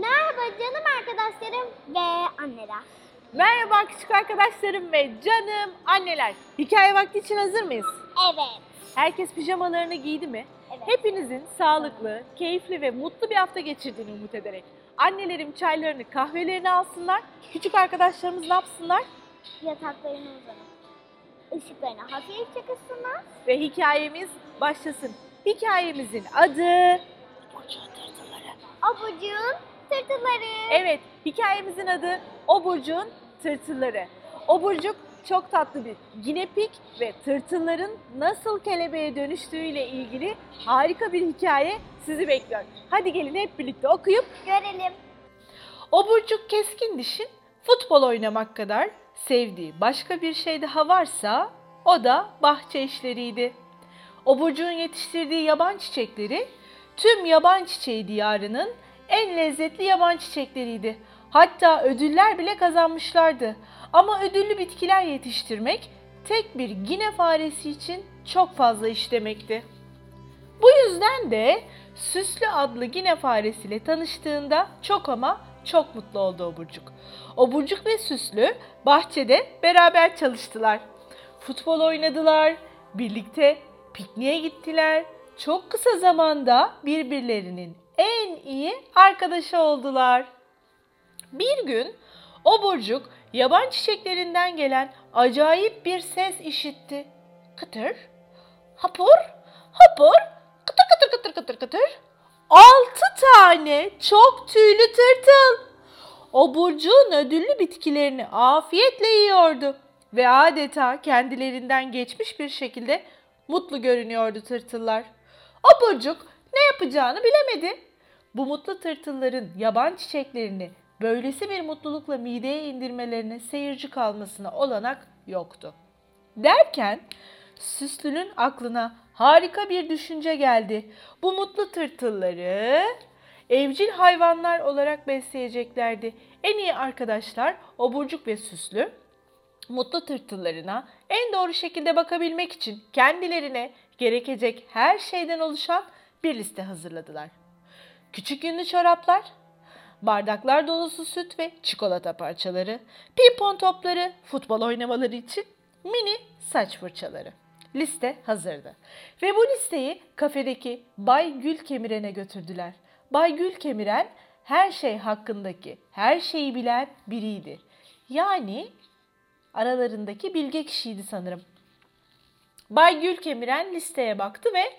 Merhaba canım arkadaşlarım ve anneler. Merhaba küçük arkadaşlarım ve canım anneler. Hikaye vakti için hazır mıyız? Evet. Herkes pijamalarını giydi mi? Evet. Hepinizin sağlıklı, keyifli ve mutlu bir hafta geçirdiğini umut ederek. Annelerim çaylarını, kahvelerini alsınlar. Küçük arkadaşlarımız ne yapsınlar? Yataklarına uzanıp ışıklarını hafifçe kıssınlar. Ve hikayemiz başlasın. Hikayemizin adı... Abucuğun tırtılları. Evet, hikayemizin adı Oburcuk'un Tırtılları. Oburcuk çok tatlı bir ginepik ve tırtılların nasıl kelebeğe dönüştüğüyle ilgili harika bir hikaye sizi bekliyor. Hadi gelin hep birlikte okuyup Görelim. Oburcuk keskin dişin futbol oynamak kadar sevdiği başka bir şey daha varsa o da bahçe işleriydi. Oburcuğun yetiştirdiği yaban çiçekleri tüm yaban çiçeği diyarının en lezzetli yaban çiçekleriydi. Hatta ödüller bile kazanmışlardı. Ama ödüllü bitkiler yetiştirmek tek bir gine faresi için çok fazla iş demekti. Bu yüzden de Süslü adlı gine faresiyle tanıştığında çok ama çok mutlu oldu Oburcuk. Oburcuk ve Süslü bahçede beraber çalıştılar. Futbol oynadılar, birlikte pikniğe gittiler. Çok kısa zamanda birbirlerinin en iyi arkadaşı oldular. Bir gün Oburcuk yaban çiçeklerinden gelen acayip bir ses işitti. Kıtır, hapur, hapur, kıtır kıtır kıtır kıtır kıtır. Altı tane çok tüylü tırtıl. Oburcuğun ödüllü bitkilerini afiyetle yiyordu ve adeta kendilerinden geçmiş bir şekilde mutlu görünüyordu tırtıllar. Oburcuk ne yapacağını bilemedi. Bu mutlu tırtılların yaban çiçeklerini böylesi bir mutlulukla mideye indirmelerine seyirci kalmasına olanak yoktu. Derken Süslü'nün aklına harika bir düşünce geldi. Bu mutlu tırtılları evcil hayvanlar olarak besleyeceklerdi. En iyi arkadaşlar Oburcuk ve Süslü mutlu tırtıllarına en doğru şekilde bakabilmek için kendilerine gerekecek her şeyden oluşan bir liste hazırladılar. Küçük yünlü çoraplar, bardaklar dolusu süt ve çikolata parçaları, pimpon topları, futbol oynamaları için mini saç fırçaları. Liste hazırdı. Ve bu listeyi kafedeki Bay Gül Kemiren'e götürdüler. Bay Gül Kemiren her şey hakkındaki her şeyi bilen biriydi. Yani aralarındaki bilge kişiydi sanırım. Bay Gül Kemiren listeye baktı ve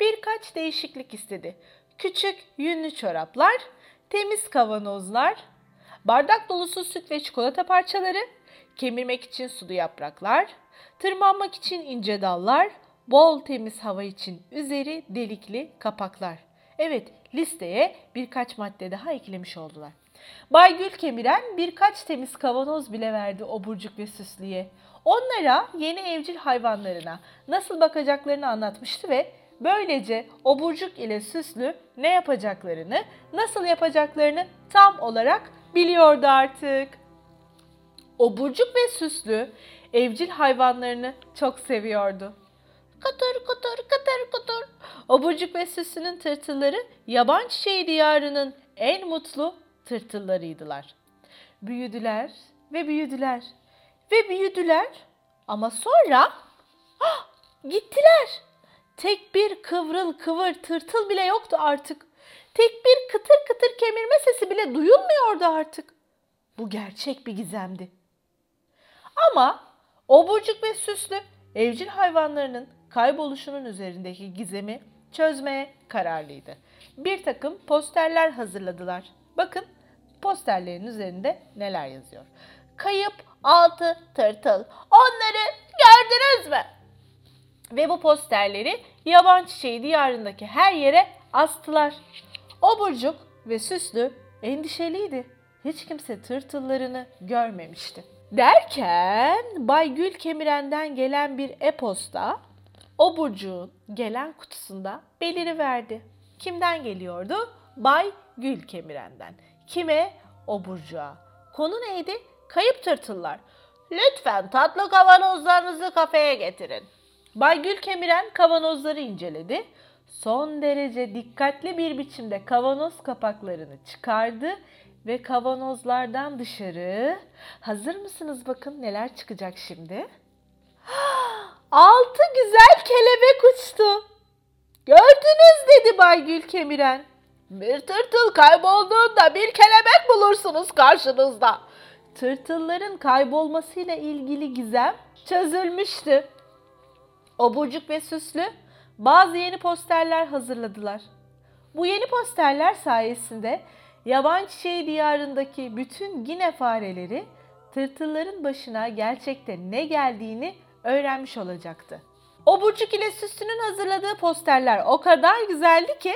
birkaç değişiklik istedi. Küçük yünlü çoraplar, temiz kavanozlar, bardak dolusu süt ve çikolata parçaları, kemirmek için sulu yapraklar, tırmanmak için ince dallar, bol temiz hava için üzeri delikli kapaklar. Evet, listeye birkaç madde daha eklemiş oldular. Bay Gül Kemiren birkaç temiz kavanoz bile verdi Oburcuk ve Süslü'ye. Onlara yeni evcil hayvanlarına nasıl bakacaklarını anlatmıştı ve böylece Oburcuk ile Süslü ne yapacaklarını, nasıl yapacaklarını tam olarak biliyordu artık. Oburcuk ve Süslü evcil hayvanlarını çok seviyordu. Kıtır kıtır kıtır kıtır. Oburcuk ve Süslü'nün tırtılları yaban çiçeği diyarının en mutlu tırtıllarıydılar. Büyüdüler ve büyüdüler ve büyüdüler ama sonra ah, gittiler. Tek bir kıvrıl kıvır tırtıl bile yoktu artık. Tek bir kıtır kıtır kemirme sesi bile duyulmuyordu artık. Bu gerçek bir gizemdi. Ama Oburcuk ve Süslü evcil hayvanlarının kayboluşunun üzerindeki gizemi çözmeye kararlıydı. Bir takım posterler hazırladılar. Bakın posterlerin üzerinde neler yazıyor. Kayıp altı tırtıl. Onları gördünüz mü? Ve bu posterleri yaban çiçeği diyarındaki her yere astılar. Oburcuk ve Süslü endişeliydi. Hiç kimse tırtıllarını görmemişti. Derken Bay Gül Kemiren'den gelen bir e-posta Oburcuğun gelen kutusunda beliri verdi. Kimden geliyordu? Bay Gül Kemiren'den. Kime? Oburcuğa. Konu neydi? Kayıp tırtıllar. Lütfen tatlı kavanozlarınızı kafeye getirin. Bay Gül Kemiren kavanozları inceledi. son derece dikkatli bir biçimde kavanoz kapaklarını çıkardı ve kavanozlardan dışarı hazır mısınız bakın neler çıkacak şimdi? Altı güzel kelebek uçtu. Gördünüz dedi Bay Gülkemiren. Bir tırtıl kaybolduğunda bir kelebek bulursunuz karşınızda. Tırtılların kaybolmasıyla ilgili gizem çözülmüştü. Oburcuk ve Süslü bazı yeni posterler hazırladılar. Bu yeni posterler sayesinde yaban çiçeği diyarındaki bütün gine fareleri tırtılların başına gerçekten ne geldiğini öğrenmiş olacaktı. Oburcuk ile Süslü'nün hazırladığı posterler o kadar güzeldi ki,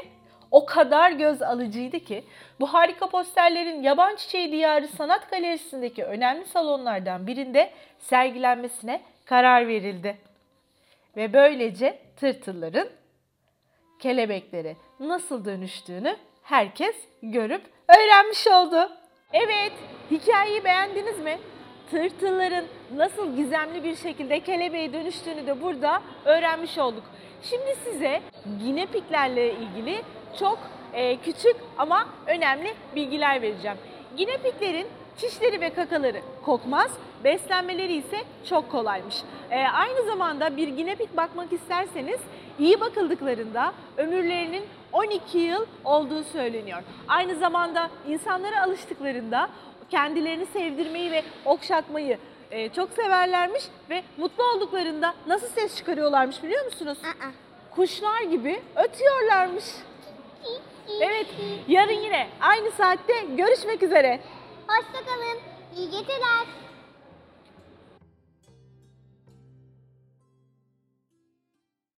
o kadar göz alıcıydı ki bu harika posterlerin Yaban Çiçeği Diyarı Sanat Galerisi'ndeki önemli salonlardan birinde sergilenmesine karar verildi. Ve böylece tırtılların kelebeklere nasıl dönüştüğünü herkes görüp öğrenmiş oldu. Evet, hikayeyi beğendiniz mi? Tırtılların nasıl gizemli bir şekilde kelebeğe dönüştüğünü de burada öğrenmiş olduk. Şimdi size ginepiklerle ilgili çok e, küçük ama önemli bilgiler vereceğim. Ginepiklerin çişleri ve kakaları kokmaz, beslenmeleri ise çok kolaymış. E, aynı zamanda bir ginepik bakmak isterseniz iyi bakıldıklarında ömürlerinin 12 yıl olduğu söyleniyor. Aynı zamanda insanlara alıştıklarında kendilerini sevdirmeyi ve okşatmayı e, çok severlermiş ve mutlu olduklarında nasıl ses çıkarıyorlarmış biliyor musunuz? Aa. Kuşlar gibi ötüyorlarmış. Evet, yarın yine aynı saatte görüşmek üzere. Hoşçakalın. İyi geceler.